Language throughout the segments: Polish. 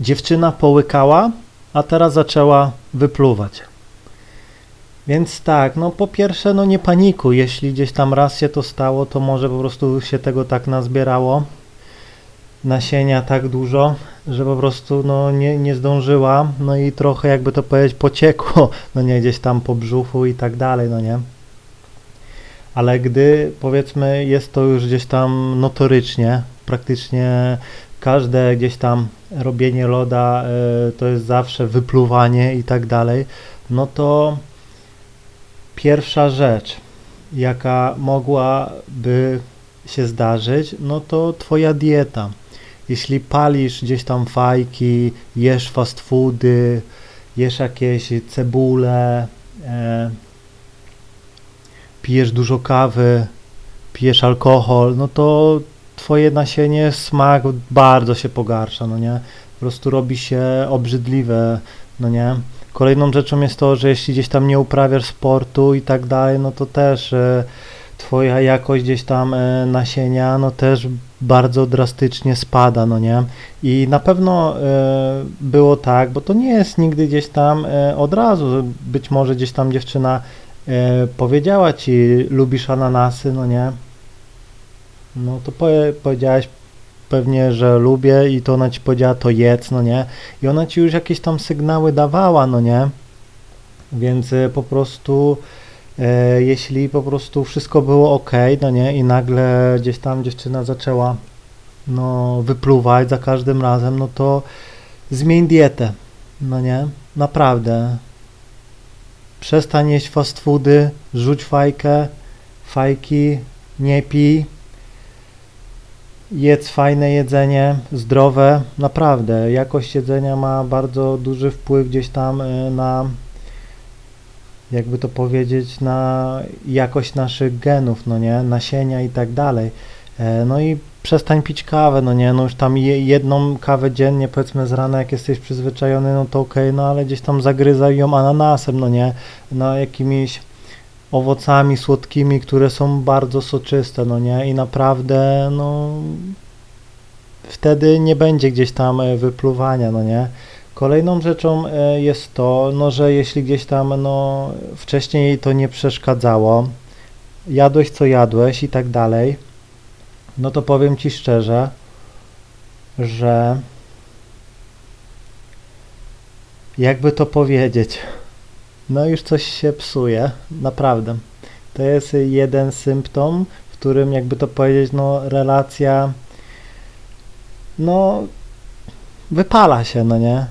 dziewczyna połykała, a teraz zaczęła wypluwać. Więc tak, no po pierwsze, no nie panikuj, jeśli gdzieś tam raz się to stało, to może po prostu się tego tak nazbierało, nasienia tak dużo, że po prostu no nie, nie zdążyła, no i trochę jakby to powiedzieć pociekło, no nie, gdzieś tam po brzuchu i tak dalej, no nie. Ale gdy powiedzmy jest to już gdzieś tam notorycznie, praktycznie każde gdzieś tam robienie loda y, to jest zawsze wypluwanie i tak dalej, no to pierwsza rzecz, jaka mogłaby się zdarzyć, no to twoja dieta. Jeśli palisz gdzieś tam fajki, jesz fast foody, jesz jakieś cebule, e, pijesz dużo kawy, pijesz alkohol, no to twoje nasienie, smak bardzo się pogarsza, no nie? Po prostu robi się obrzydliwe, no nie? Kolejną rzeczą jest to, że jeśli gdzieś tam nie uprawiasz sportu i tak dalej, no to też e, twoja jakość gdzieś tam e, nasienia, no też bardzo drastycznie spada, no nie? I na pewno e, było tak, bo to nie jest nigdy gdzieś tam e, od razu, być może gdzieś tam dziewczyna e, powiedziała ci, lubisz ananasy, no nie? No to powie, powiedziałaś pewnie, że lubię i to ona ci powiedziała to jedz, no nie? I ona ci już jakieś tam sygnały dawała, no nie? Więc e, po prostu e, jeśli po prostu wszystko było ok, no nie? I nagle gdzieś tam dziewczyna zaczęła no wypluwać za każdym razem, no to zmień dietę, no nie? Naprawdę. Przestań jeść fast foody, rzuć fajkę, fajki, nie pij, jedz fajne jedzenie, zdrowe, naprawdę. Jakość jedzenia ma bardzo duży wpływ gdzieś tam y, na, jakby to powiedzieć, na jakość naszych genów, no nie, nasienia i tak dalej. E, no i przestań pić kawę, no nie, no już tam jedną kawę dziennie, powiedzmy z rana, jak jesteś przyzwyczajony, no to okej, okay, no ale gdzieś tam zagryzaj ją ananasem, no nie, no jakimiś owocami słodkimi, które są bardzo soczyste, no nie? I naprawdę, no wtedy nie będzie gdzieś tam e, wypluwania, no nie? Kolejną rzeczą e, jest to, no, że jeśli gdzieś tam, no, wcześniej jej to nie przeszkadzało, jadłeś co jadłeś i tak dalej, no to powiem Ci szczerze, że jakby to powiedzieć, no już coś się psuje, naprawdę. To jest jeden symptom, w którym jakby to powiedzieć, no relacja no wypala się, no nie?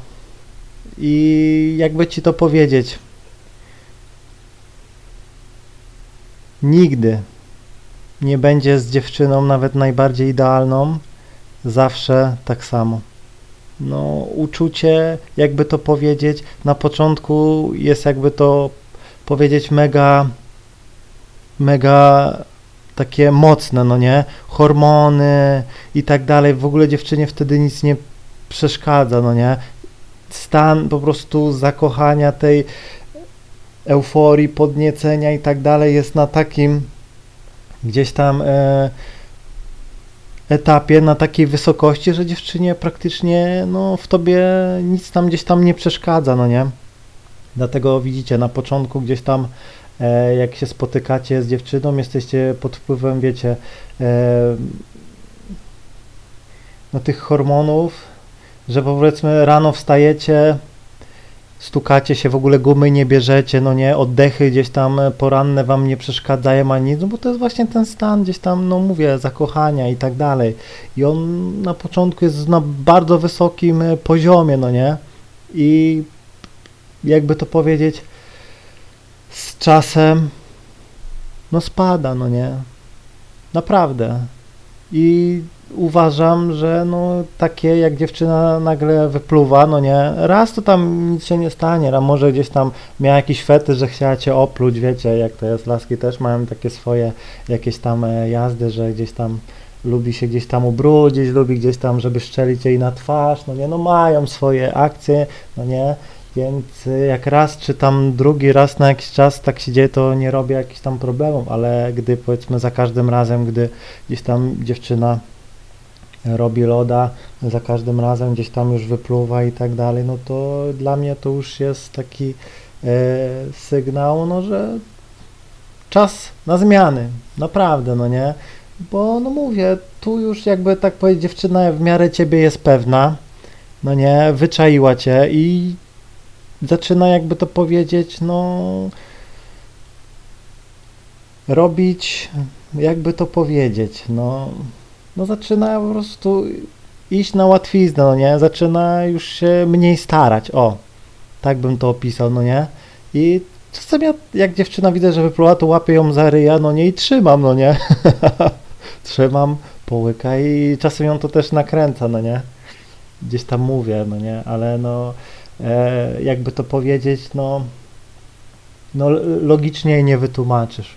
I jakby ci to powiedzieć, nigdy nie będzie z dziewczyną nawet najbardziej idealną, zawsze tak samo no, uczucie, jakby to powiedzieć, na początku jest jakby to powiedzieć mega, mega takie mocne, no nie? Hormony i tak dalej. W ogóle dziewczynie wtedy nic nie przeszkadza, no nie? Stan po prostu zakochania, tej euforii, podniecenia i tak dalej jest na takim gdzieś tam e, etapie, na takiej wysokości, że dziewczynie praktycznie no, w tobie nic tam gdzieś tam nie przeszkadza, no nie? Dlatego widzicie, na początku gdzieś tam e, jak się spotykacie z dziewczyną, jesteście pod wpływem, wiecie, e, no, tych hormonów, że powiedzmy rano wstajecie, stukacie się, w ogóle gumy nie bierzecie, no nie, oddechy gdzieś tam poranne wam nie przeszkadzają ani nic, no bo to jest właśnie ten stan gdzieś tam, no mówię, zakochania i tak dalej. I on na początku jest na bardzo wysokim e, poziomie, no nie? I jakby to powiedzieć, z czasem no spada, no nie? Naprawdę. I uważam, że no takie jak dziewczyna nagle wypluwa, no nie, raz to tam nic się nie stanie, a może gdzieś tam miała jakiś fetysz, że chciała cię opluć, wiecie, jak to jest, laski też mają takie swoje jakieś tam e, jazdy, że gdzieś tam lubi się gdzieś tam ubrudzić, lubi gdzieś tam, żeby szczelić jej na twarz, no nie, no mają swoje akcje, no nie, więc e, jak raz czy tam drugi raz na jakiś czas tak się dzieje, to nie robię jakichś tam problemów, ale gdy powiedzmy za każdym razem, gdy gdzieś tam dziewczyna robi loda, za każdym razem gdzieś tam już wypluwa i tak dalej, no to dla mnie to już jest taki e, sygnał, no że czas na zmiany, naprawdę, no nie, bo no mówię, tu już jakby tak powiedzieć, dziewczyna w miarę ciebie jest pewna, no nie, wyczaiła cię i zaczyna jakby to powiedzieć, no robić, jakby to powiedzieć, no, no zaczyna po prostu iść na łatwiznę, no nie, zaczyna już się mniej starać, o, tak bym to opisał, no nie, i czasem ja, jak dziewczyna widzę, że wypluła, to łapię ją za ryja, no nie, i trzymam, no nie, trzymam, połyka i czasem ją to też nakręca, no nie, gdzieś tam mówię, no nie, ale no, e, jakby to powiedzieć, no, no logicznie nie wytłumaczysz.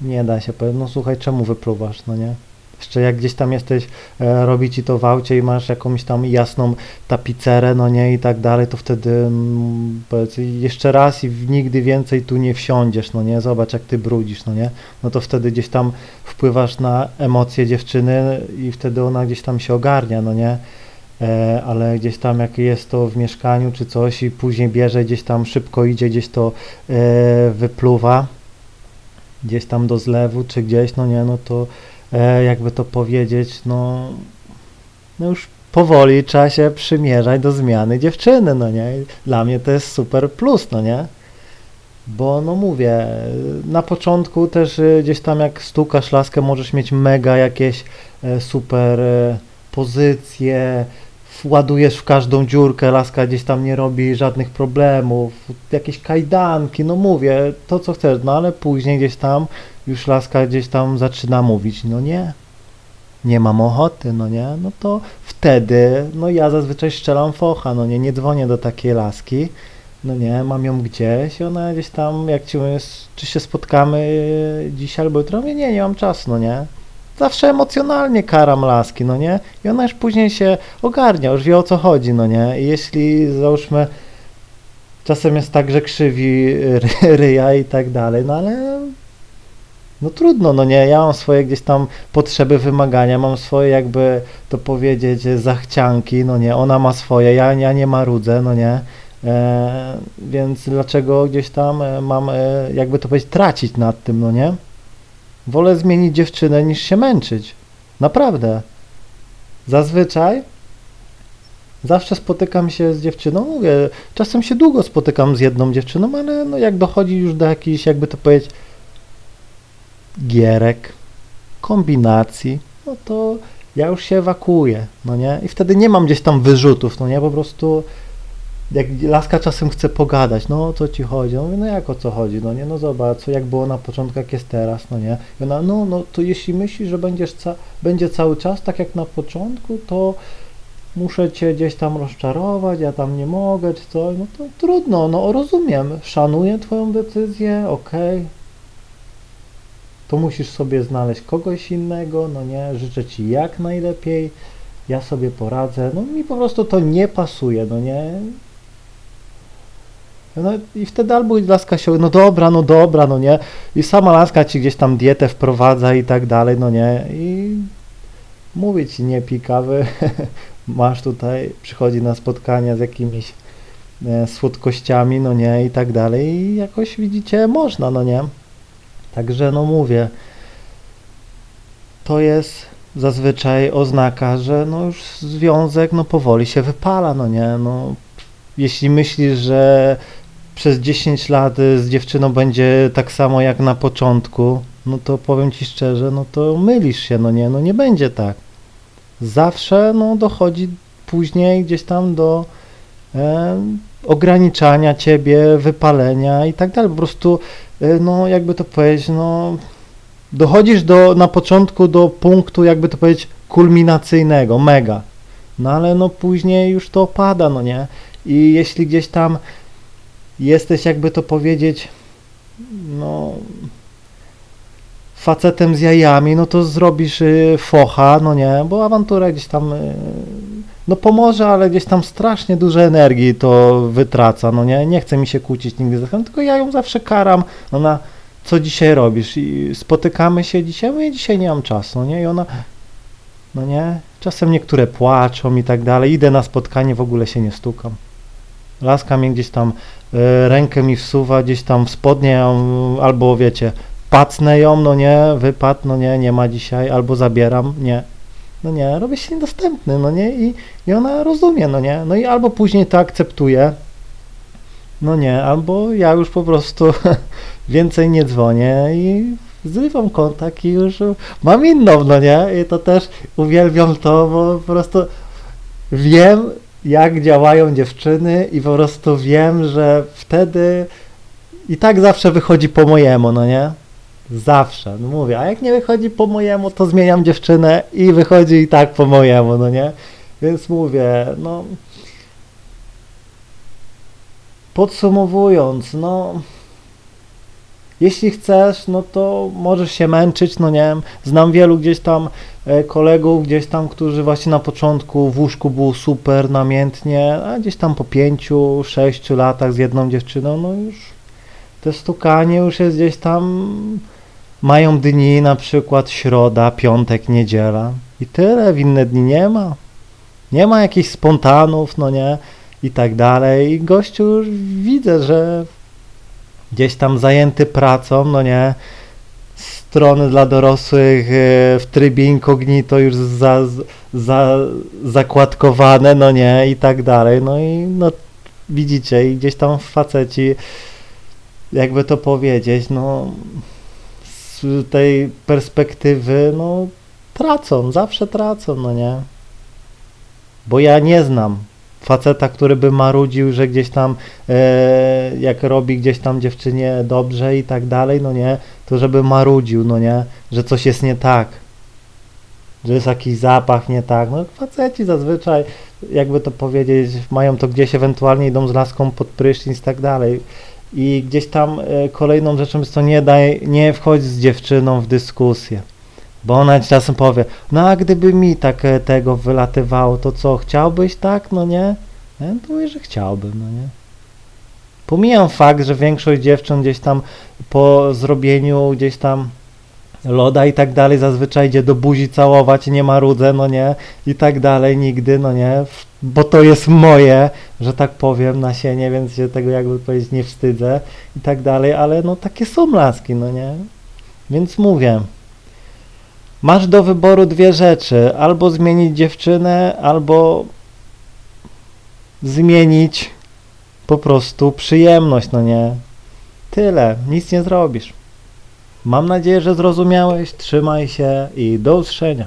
Nie da się powiedzieć, no słuchaj, czemu wypluwasz, no nie? Jeszcze jak gdzieś tam jesteś, e, robi ci to w aucie i masz jakąś tam jasną tapicerę, no nie, i tak dalej, to wtedy mm, powiedz jeszcze raz i nigdy więcej tu nie wsiądziesz, no nie, zobacz jak ty brudzisz, no nie, no to wtedy gdzieś tam wpływasz na emocje dziewczyny i wtedy ona gdzieś tam się ogarnia, no nie, e, ale gdzieś tam jak jest to w mieszkaniu czy coś i później bierze gdzieś tam szybko idzie, gdzieś to e, wypluwa, gdzieś tam do zlewu, czy gdzieś, no nie, no to jakby to powiedzieć, no, no już powoli trzeba się przymierzać do zmiany dziewczyny, no nie, dla mnie to jest super plus, no nie, bo no mówię, na początku też e, gdzieś tam jak stukasz laskę możesz mieć mega jakieś e, super e, pozycje, ładujesz w każdą dziurkę, laska gdzieś tam nie robi żadnych problemów, jakieś kajdanki, no mówię, to co chcesz, no ale później gdzieś tam już laska gdzieś tam zaczyna mówić, no nie, nie mam ochoty, no nie, no to wtedy, no ja zazwyczaj strzelam focha, no nie, nie dzwonię do takiej laski, no nie, mam ją gdzieś ona gdzieś tam, jak ci mówię, czy się spotkamy dzisiaj albo jutro, mówię, nie, nie mam czasu, no nie, zawsze emocjonalnie karam laski, no nie? I ona już później się ogarnia, już wie o co chodzi, no nie? I jeśli załóżmy czasem jest tak, że krzywi ryja i tak dalej, no ale no trudno, no nie, ja mam swoje gdzieś tam potrzeby, wymagania, mam swoje jakby to powiedzieć zachcianki, no nie, ona ma swoje, ja, ja nie marudzę, no nie, e, więc dlaczego gdzieś tam e, mam e, jakby to powiedzieć tracić nad tym, no nie? Wolę zmienić dziewczynę niż się męczyć. Naprawdę. Zazwyczaj zawsze spotykam się z dziewczyną, mówię, czasem się długo spotykam z jedną dziewczyną, ale no jak dochodzi już do jakichś, jakby to powiedzieć, gierek, kombinacji, no to ja już się ewakuuję, no nie? I wtedy nie mam gdzieś tam wyrzutów, no nie? Po prostu jak laska czasem chce pogadać, no o co ci chodzi? No, mówię, no jak o co chodzi? No nie, no zobacz, jak było na początku, jak jest teraz, no nie? I ona, no, no to jeśli myślisz, że będziesz ca będzie cały czas tak jak na początku, to muszę cię gdzieś tam rozczarować, ja tam nie mogę, czy coś, no to trudno, no rozumiem, szanuję twoją decyzję, okej, okay. to musisz sobie znaleźć kogoś innego, no nie, życzę ci jak najlepiej, ja sobie poradzę, no mi po prostu to nie pasuje, no nie, no i wtedy albo laska się, no dobra, no dobra, no nie. I sama laska ci gdzieś tam dietę wprowadza i tak dalej, no nie. I mówię ci, nie pij kawy, masz tutaj, przychodzi na spotkania z jakimiś e, słodkościami, no nie, i tak dalej. I jakoś widzicie, można, no nie. Także no mówię, to jest zazwyczaj oznaka, że no już związek no powoli się wypala, no nie, no jeśli myślisz, że przez 10 lat z dziewczyną będzie tak samo jak na początku, no to powiem ci szczerze, no to mylisz się, no nie, no nie będzie tak. Zawsze no dochodzi później gdzieś tam do e, ograniczania ciebie, wypalenia i tak dalej. Po prostu, e, no jakby to powiedzieć, no dochodzisz do, na początku do punktu, jakby to powiedzieć, kulminacyjnego, mega. No ale no później już to opada, no nie? I jeśli gdzieś tam jesteś, jakby to powiedzieć, no facetem z jajami, no to zrobisz y, focha, no nie, bo awantura gdzieś tam y, no pomoże, ale gdzieś tam strasznie dużo energii to wytraca, no nie, nie chce mi się kłócić nigdy z tylko ja ją zawsze karam, ona co dzisiaj robisz i spotykamy się dzisiaj, mówię, dzisiaj nie mam czasu, no nie, i ona No nie? Czasem niektóre płaczą i tak dalej. Idę na spotkanie, w ogóle się nie stukam. Laska mnie gdzieś tam rękę mi wsuwa, gdzieś tam w spodnie, albo wiecie, pacnę ją, no nie, wypad, no nie, nie ma dzisiaj, albo zabieram, nie. No nie, robię się niedostępny, no nie, i, i ona rozumie, no nie. No i albo później to akceptuje, no nie, albo ja już po prostu więcej nie dzwonię i zrywam kontakt i już mam inną, no nie? I to też uwielbiam to, bo po prostu wiem, jak działają dziewczyny i po prostu wiem, że wtedy i tak zawsze wychodzi po mojemu, no nie? Zawsze, no mówię, a jak nie wychodzi po mojemu, to zmieniam dziewczynę i wychodzi i tak po mojemu, no nie? Więc mówię, no podsumowując, no jeśli chcesz, no to możesz się męczyć, no nie wiem, znam wielu gdzieś tam kolegów, gdzieś tam, którzy właśnie na początku w łóżku było super, namiętnie, a gdzieś tam po pięciu, sześciu latach z jedną dziewczyną, no już te stukanie już jest gdzieś tam, mają dni, na przykład środa, piątek, niedziela i tyle, w inne dni nie ma. Nie ma jakichś spontanów, no nie, i tak dalej. I gościu już widzę, że gdzieś tam zajęty pracą, no nie, strony dla dorosłych e, w trybie incognito już za, za, zakładkowane, no nie, i tak dalej. No i no widzicie, i gdzieś tam faceci, jakby to powiedzieć, no z tej perspektywy, no tracą, zawsze tracą, no nie. Bo ja nie znam faceta, który by marudził, że gdzieś tam e, jak robi gdzieś tam dziewczynie dobrze i tak dalej, no nie, to żeby marudził, no nie, że coś jest nie tak, że jest jakiś zapach nie tak, no faceci zazwyczaj, jakby to powiedzieć, mają to gdzieś ewentualnie idą z laską pod prysznic i tak dalej. I gdzieś tam e, kolejną rzeczą jest to nie daj, nie wchodź z dziewczyną w dyskusję. Bo ona czasem powie, no a gdyby mi tak e, tego wylatywało, to co, chciałbyś tak, no nie? Ja mówię, że chciałbym, no nie? Pomijam fakt, że większość dziewcząt gdzieś tam po zrobieniu gdzieś tam loda i tak dalej zazwyczaj idzie do buzi całować, nie ma rudze, no nie? I tak dalej, nigdy, no nie? Bo to jest moje, że tak powiem, nasienie, więc się tego jakby powiedzieć nie wstydzę i tak dalej, ale no takie są laski, no nie? Więc mówię, Masz do wyboru dwie rzeczy: albo zmienić dziewczynę, albo zmienić po prostu przyjemność, no nie? Tyle, nic nie zrobisz. Mam nadzieję, że zrozumiałeś. Trzymaj się i do usłyszenia.